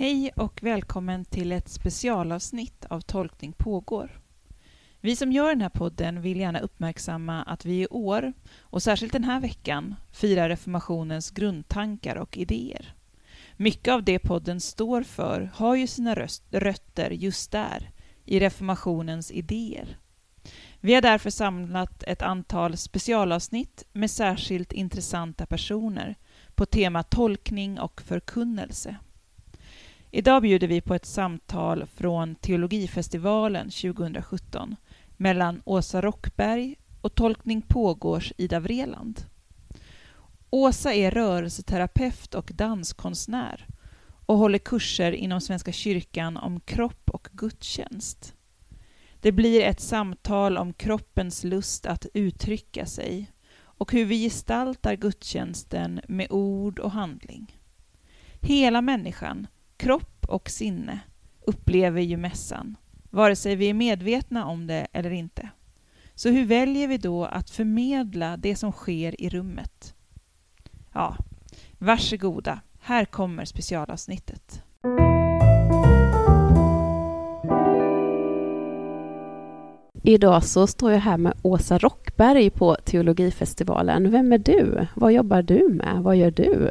Hej och välkommen till ett specialavsnitt av Tolkning pågår. Vi som gör den här podden vill gärna uppmärksamma att vi i år, och särskilt den här veckan, firar reformationens grundtankar och idéer. Mycket av det podden står för har ju sina rötter just där, i reformationens idéer. Vi har därför samlat ett antal specialavsnitt med särskilt intressanta personer på tema tolkning och förkunnelse. Idag bjuder vi på ett samtal från Teologifestivalen 2017 mellan Åsa Rockberg och Tolkning pågårs Ida Vreland. Åsa är rörelseterapeut och danskonstnär och håller kurser inom Svenska kyrkan om kropp och gudstjänst. Det blir ett samtal om kroppens lust att uttrycka sig och hur vi gestaltar gudstjänsten med ord och handling. Hela människan, kropp och sinne, upplever ju mässan, vare sig vi är medvetna om det eller inte. Så hur väljer vi då att förmedla det som sker i rummet? Ja, varsågoda, här kommer specialavsnittet. Idag så står jag här med Åsa Rockberg på Teologifestivalen. Vem är du? Vad jobbar du med? Vad gör du?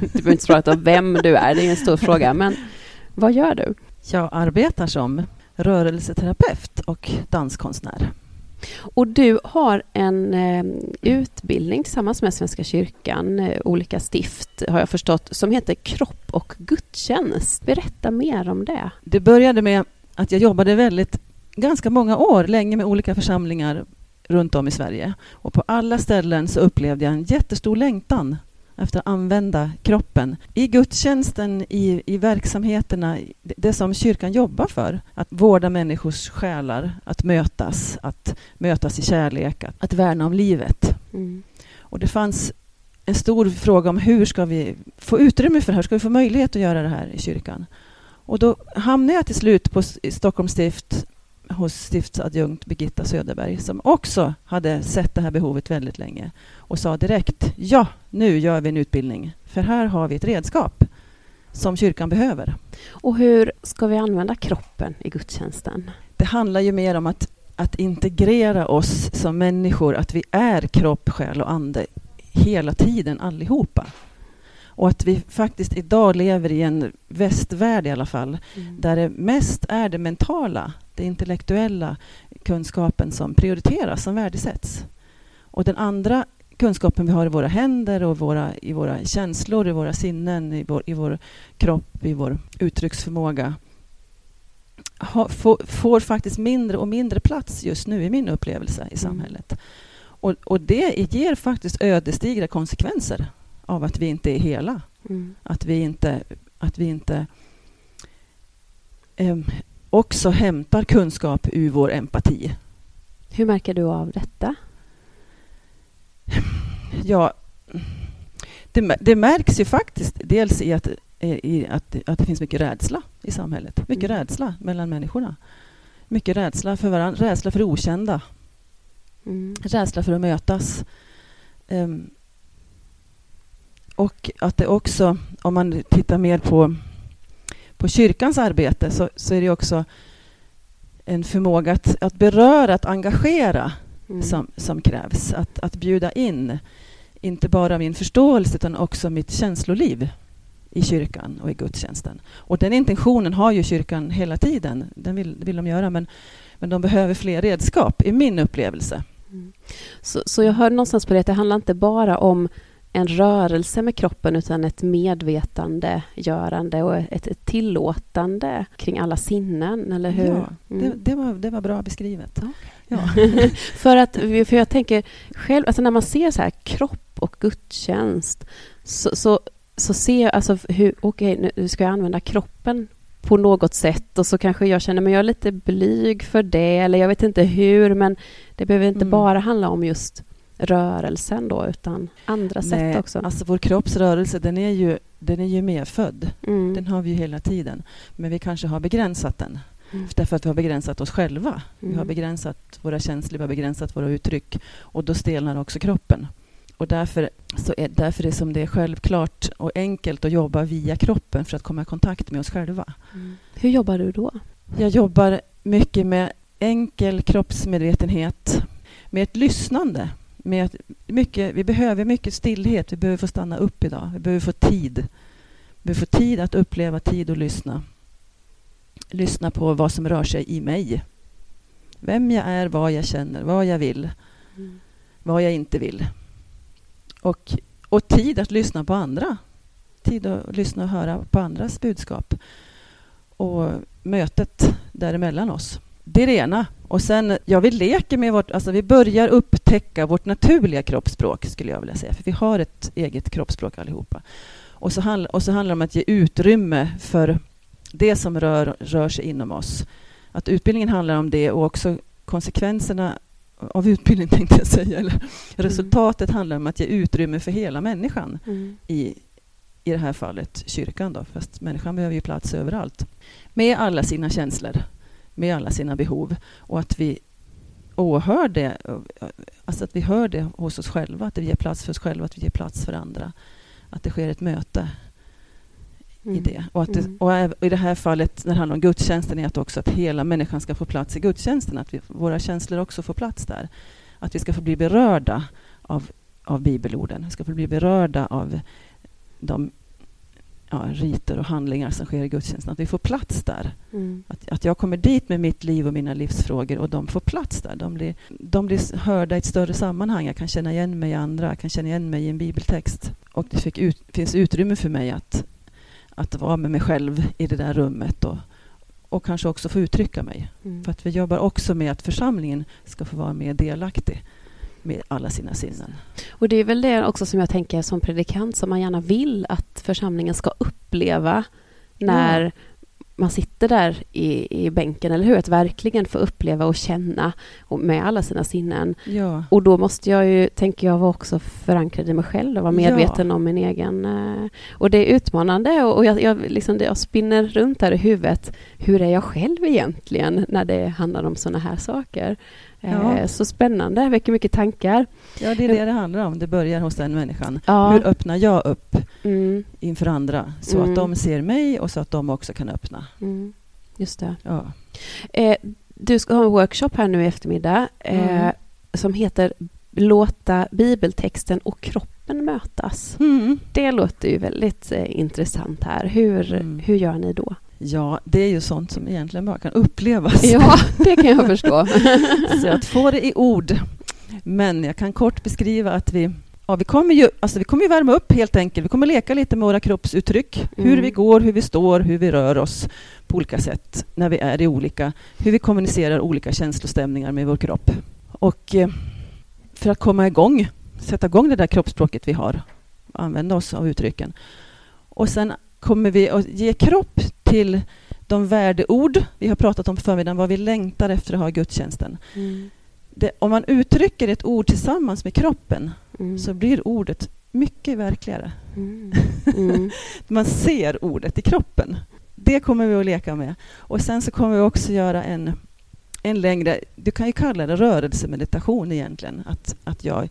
Du behöver inte svara på vem du är, det är en stor fråga. Men vad gör du? Jag arbetar som rörelseterapeut och danskonstnär. Och du har en eh, utbildning tillsammans med Svenska kyrkan, eh, olika stift har jag förstått, som heter Kropp och gudstjänst. Berätta mer om det. Det började med att jag jobbade väldigt ganska många år, länge med olika församlingar runt om i Sverige. Och på alla ställen så upplevde jag en jättestor längtan efter att använda kroppen i gudstjänsten, i, i verksamheterna, det som kyrkan jobbar för. Att vårda människors själar, att mötas, att mötas i kärlek, att, att värna om livet. Mm. Och det fanns en stor fråga om hur ska vi få utrymme för det här? Ska vi få möjlighet att göra det här i kyrkan? Och då hamnade jag till slut på Stockholms stift hos stiftsadjunkt Birgitta Söderberg som också hade sett det här behovet väldigt länge och sa direkt ja, nu gör vi en utbildning för här har vi ett redskap som kyrkan behöver. Och hur ska vi använda kroppen i gudstjänsten? Det handlar ju mer om att, att integrera oss som människor, att vi är kropp, själ och ande hela tiden allihopa. Och att vi faktiskt idag lever i en västvärld i alla fall, mm. där det mest är det mentala, det intellektuella kunskapen som prioriteras, som värdesätts. Och den andra kunskapen vi har i våra händer och våra, i våra känslor, i våra sinnen, i vår, i vår kropp, i vår uttrycksförmåga ha, får, får, faktiskt mindre och mindre plats just nu i min upplevelse i mm. samhället. Mm. Och, och, det ger faktiskt ödesdigra konsekvenser av att vi inte är hela. Mm. Att vi inte, att vi inte um, också hämtar kunskap ur vår empati. Hur märker du av detta? Ja, det, det märks ju faktiskt dels i att, i att, att det finns mycket rädsla i samhället. Mycket mm. rädsla mellan människorna. Mycket rädsla för varandra, rädsla för det okända. Mm. Rädsla för att mötas. Um, och att det också, om man tittar mer på, på kyrkans arbete, så, så är det också en förmåga att, att beröra, att engagera mm. som, som krävs. Att, att bjuda in, inte bara min förståelse, utan också mitt känsloliv i kyrkan och i gudstjänsten. Och den intentionen har ju kyrkan hela tiden. Den vill, vill de göra, men, men de behöver fler redskap, i min upplevelse. Mm. Så, så jag hör någonstans på det att det handlar inte bara om en rörelse med kroppen utan ett medvetande görande och ett, ett tillåtande kring alla sinnen, eller hur? Ja, mm. det, det, var, det var bra beskrivet. Okay. Ja. för, att, för jag tänker själv, alltså när man ser så här kropp och gudstjänst så, så, så ser jag alltså hur, okej, okay, nu ska jag använda kroppen på något sätt och så kanske jag känner mig jag är lite blyg för det eller jag vet inte hur men det behöver inte mm. bara handla om just rörelsen då, utan andra Nej, sätt också? Alltså vår kroppsrörelse, den är ju, den är ju medfödd. Mm. Den har vi ju hela tiden. Men vi kanske har begränsat den. Mm. Därför att vi har begränsat oss själva. Mm. Vi har mm. begränsat våra känslor, vi har begränsat våra uttryck. Och då stelnar också kroppen. Och därför, så är, därför är det som det är självklart och enkelt att jobba via kroppen för att komma i kontakt med oss själva. Mm. Hur jobbar du då? Jag jobbar mycket med enkel kroppsmedvetenhet, med ett lyssnande. Med att mycket, vi behöver mycket stillhet, vi behöver få stanna upp idag, vi behöver få tid. Vi behöver få tid att uppleva, tid att lyssna. Lyssna på vad som rör sig i mig. Vem jag är, vad jag känner, vad jag vill, Mm. vad jag inte vill. Och, och tid att lyssna på andra. Tid att lyssna och höra på andras budskap. Och mötet däremellan oss. Det är det ena. Och sen, ja, vi leker med vårt... Alltså vi börjar upptäcka vårt naturliga kroppsspråk, skulle jag vilja säga. För vi har ett eget kroppsspråk allihopa. Och så, handl, och så handlar det om att ge utrymme för det som rör, rör sig inom oss. Att utbildningen handlar om det och också konsekvenserna av utbildning, tänkte jag säga. Eller resultatet handlar om att ge utrymme för hela människan Mm. i, i det här fallet kyrkan. Då, fast människan behöver ju plats överallt. Med alla sina känslor, med alla sina behov. Och att vi åhör det, alltså att vi hör det hos oss själva, att vi ger plats för oss själva, att vi ger plats för andra. Att det sker ett möte i Mm. det. Och, att det, Mm. och i det här fallet, när det handlar om gudstjänsten, är att också att hela människan ska få plats i gudstjänsten. Att vi, våra känslor också får plats där. Att vi ska få bli berörda av, av bibelorden. Vi ska få bli berörda av de ja, riter och handlingar som sker i gudstjänsten. Att vi får plats där. Mm. Att, att jag kommer dit med mitt liv och mina livsfrågor och de får plats där. De blir, de blir hörda i ett större sammanhang. Jag kan känna igen mig i andra, jag kan känna igen mig i en bibeltext. Och det ut, finns utrymme för mig att, att vara med mig själv i det där rummet och, och kanske också få uttrycka mig. Mm. För att vi jobbar också med att församlingen ska få vara mer delaktig med alla sina sinnen. Och det är väl det också som jag tänker som predikant som man gärna vill att församlingen ska uppleva när man sitter där i, i bänken, eller hur? Att verkligen få uppleva och känna och med alla sina sinnen. Ja, Och då måste jag ju, tänker jag, vara också förankrad i mig själv och vara medveten om min egen... Eh, och det är utmanande och, och jag, jag, liksom, jag spinner runt här i huvudet. Hur är jag själv egentligen när det handlar om sådana här saker? Eh, Ja. Så spännande, väcker mycket tankar. ja, det är det det handlar om. Det börjar hos den människan. Ja. Hur öppnar jag upp Mm, inför andra så Mm. att de ser mig och så att de också kan öppna? mm, just det. Ja. Eh, du ska ha en workshop här nu i eftermiddag eh, Mm. som heter Låta bibeltexten och kroppen mötas. Mm. Det låter ju väldigt eh, intressant här. Hur, Mm. hur gör ni då? ja, det är ju sånt som egentligen bara kan upplevas. Ja, det kan jag förstå. Så att få det i ord. Men jag kan kort beskriva att vi, ja, vi, kommer ju, alltså vi kommer ju värma upp helt enkelt. Vi kommer leka lite med våra kroppsuttryck. Hur Mm. vi går, hur vi står, hur vi rör oss på olika sätt när vi är i olika, hur vi kommunicerar olika känslostämningar med vår kropp. Och eh, för att komma igång, sätta igång det där kroppsspråket vi har, använda oss av uttrycken. Och sen kommer vi att ge kropp till de värdeord vi har pratat om på förmiddagen, vad vi längtar efter att ha i gudstjänsten. Mm. Det, om man uttrycker ett ord tillsammans med kroppen Mm. så blir ordet mycket verkligare. Mm. Mm. Man ser ordet i kroppen. Det kommer vi att leka med. Och sen så kommer vi också göra en, en längre, du kan ju kalla det rörelsemeditation egentligen. Att, att jag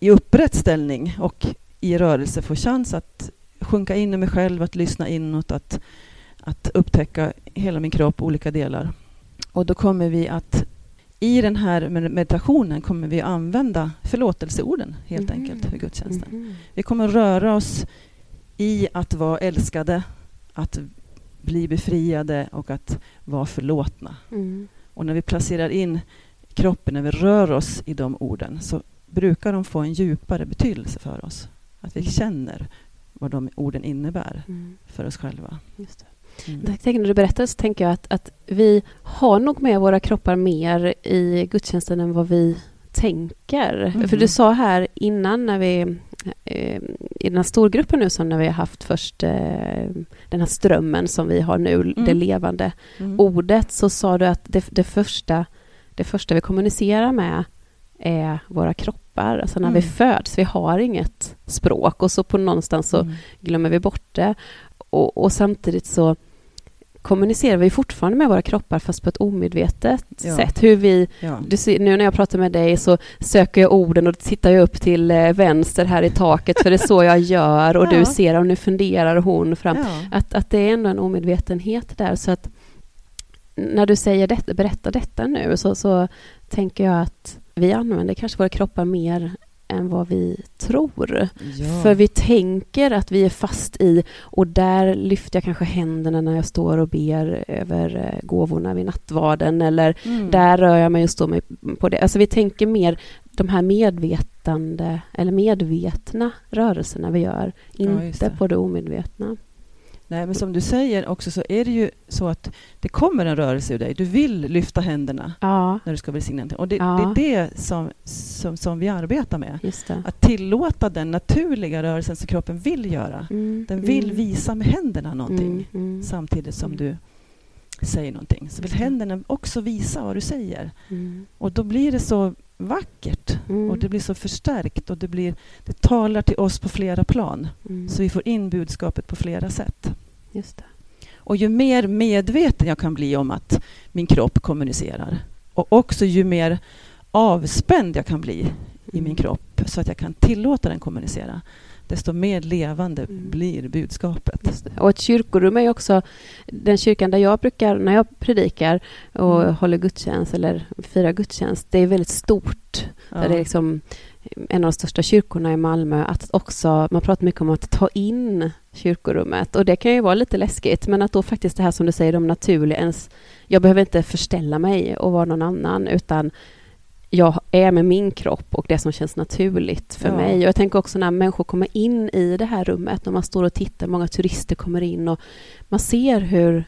i upprätt ställning och i rörelse får chans att sjunka in i mig själv, att lyssna inåt, att, att upptäcka hela min kropp, olika delar. Och då kommer vi att i den här med- meditationen kommer vi använda förlåtelseorden helt Mhm. enkelt för gudstjänsten. Mhm. Vi kommer röra oss i att vara älskade, att bli befriade och att vara förlåtna. Mm. Och när vi placerar in kroppen, när vi rör oss i de orden, så brukar de få en djupare betydelse för oss. Att vi Mm. känner vad de orden innebär Mm. för oss själva. Just det. Mm. När du berättar så tänker jag att, att vi har nog med våra kroppar mer i gudstjänsten än vad vi tänker. Mhm. För du sa här innan när vi eh, i den här storgruppen nu som när vi har haft först eh, den här strömmen som vi har nu, det levande Mm. ordet, så sa du att det, det, första, det första vi kommunicerar med är våra kroppar, alltså när Mm. vi föds. Vi har inget språk och så på någonstans så Mm. glömmer vi bort det. Och, och samtidigt så kommunicerar vi fortfarande med våra kroppar fast på ett omedvetet Ja. sätt. Hur vi, Ja. du nu när jag pratar med dig så söker jag orden och tittar jag upp till eh, vänster här i taket för det är så jag gör och Ja. du ser och nu funderar hon fram. Att, att det är ändå en omedvetenhet där så att när du säger detta, berättar detta nu så, så tänker jag att vi använder kanske våra kroppar mer än vad vi tror. Ja. För vi tänker att vi är fast i och där lyfter jag kanske händerna när jag står och ber över eh, gåvorna vid nattvarden eller Mm. där rör jag mig och står mig på det. Alltså vi tänker mer de här medvetande eller medvetna rörelserna vi gör, just inte det. på det omedvetna. Nej, men som du säger också så är det ju så att det kommer en rörelse ur dig. Du vill lyfta händerna Ja, när du ska välsigna någonting. Och det, Ja. det är det som, som, som vi arbetar med. Att tillåta den naturliga rörelsen som kroppen vill göra. Mm, Den vill mm, visa med händerna någonting mm, mm, samtidigt som Mm. du säger någonting. Så vill händerna också visa vad du säger. mm, Och då blir det så vackert mm, och det blir så förstärkt och det, blir, det talar till oss på flera plan. mm, Så vi får in budskapet på flera sätt. just det. Och ju mer medveten jag kan bli om att min kropp kommunicerar och också ju mer avspänd jag kan bli i min Mm. kropp så att jag kan tillåta den kommunicera, desto mer levande Mm. blir budskapet. Och ett kyrkorum är också den kyrkan där jag brukar, när jag predikar och Mm. håller gudstjänst eller firar gudstjänst, det är väldigt stort. Ja. Där det är liksom en av de största kyrkorna i Malmö. Att också, man pratar mycket om att ta in kyrkorummet och det kan ju vara lite läskigt men att då faktiskt det här som du säger, de naturliga, ens, jag behöver inte förställa mig och vara någon annan utan jag är med min kropp och det som känns naturligt för Ja. mig. Och jag tänker också när människor kommer in i det här rummet, när man står och tittar, många turister kommer in och man ser hur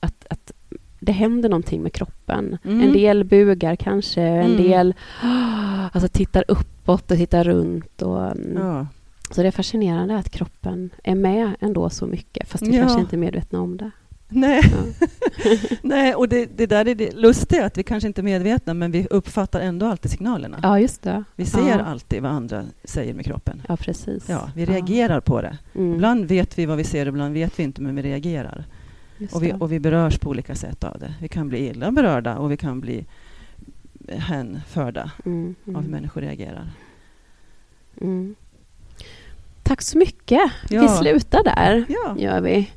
att, att det händer någonting med kroppen. Mm. En del bugar kanske, en Mm. del alltså, tittar uppåt och tittar runt. Och, mm, Ja. Så det är fascinerande att kroppen är med ändå så mycket, fast vi Ja. kanske inte är medvetna om det. Nej, Ja. Nej och det, det där är det lustiga, att vi kanske inte är medvetna men vi uppfattar ändå alltid signalerna. Ja, just det. Vi ser ja. alltid vad andra säger med kroppen. Ja, precis. Ja, vi reagerar på det. Mm. Ibland vet vi vad vi ser, ibland vet vi inte, men vi reagerar. Just Och vi, och vi berörs på olika sätt av det. Vi kan bli illa berörda och vi kan bli hänförda Mm, av hur mm, människor reagerar. mm. Tack så mycket. Vi Ja. slutar där, Ja, gör vi.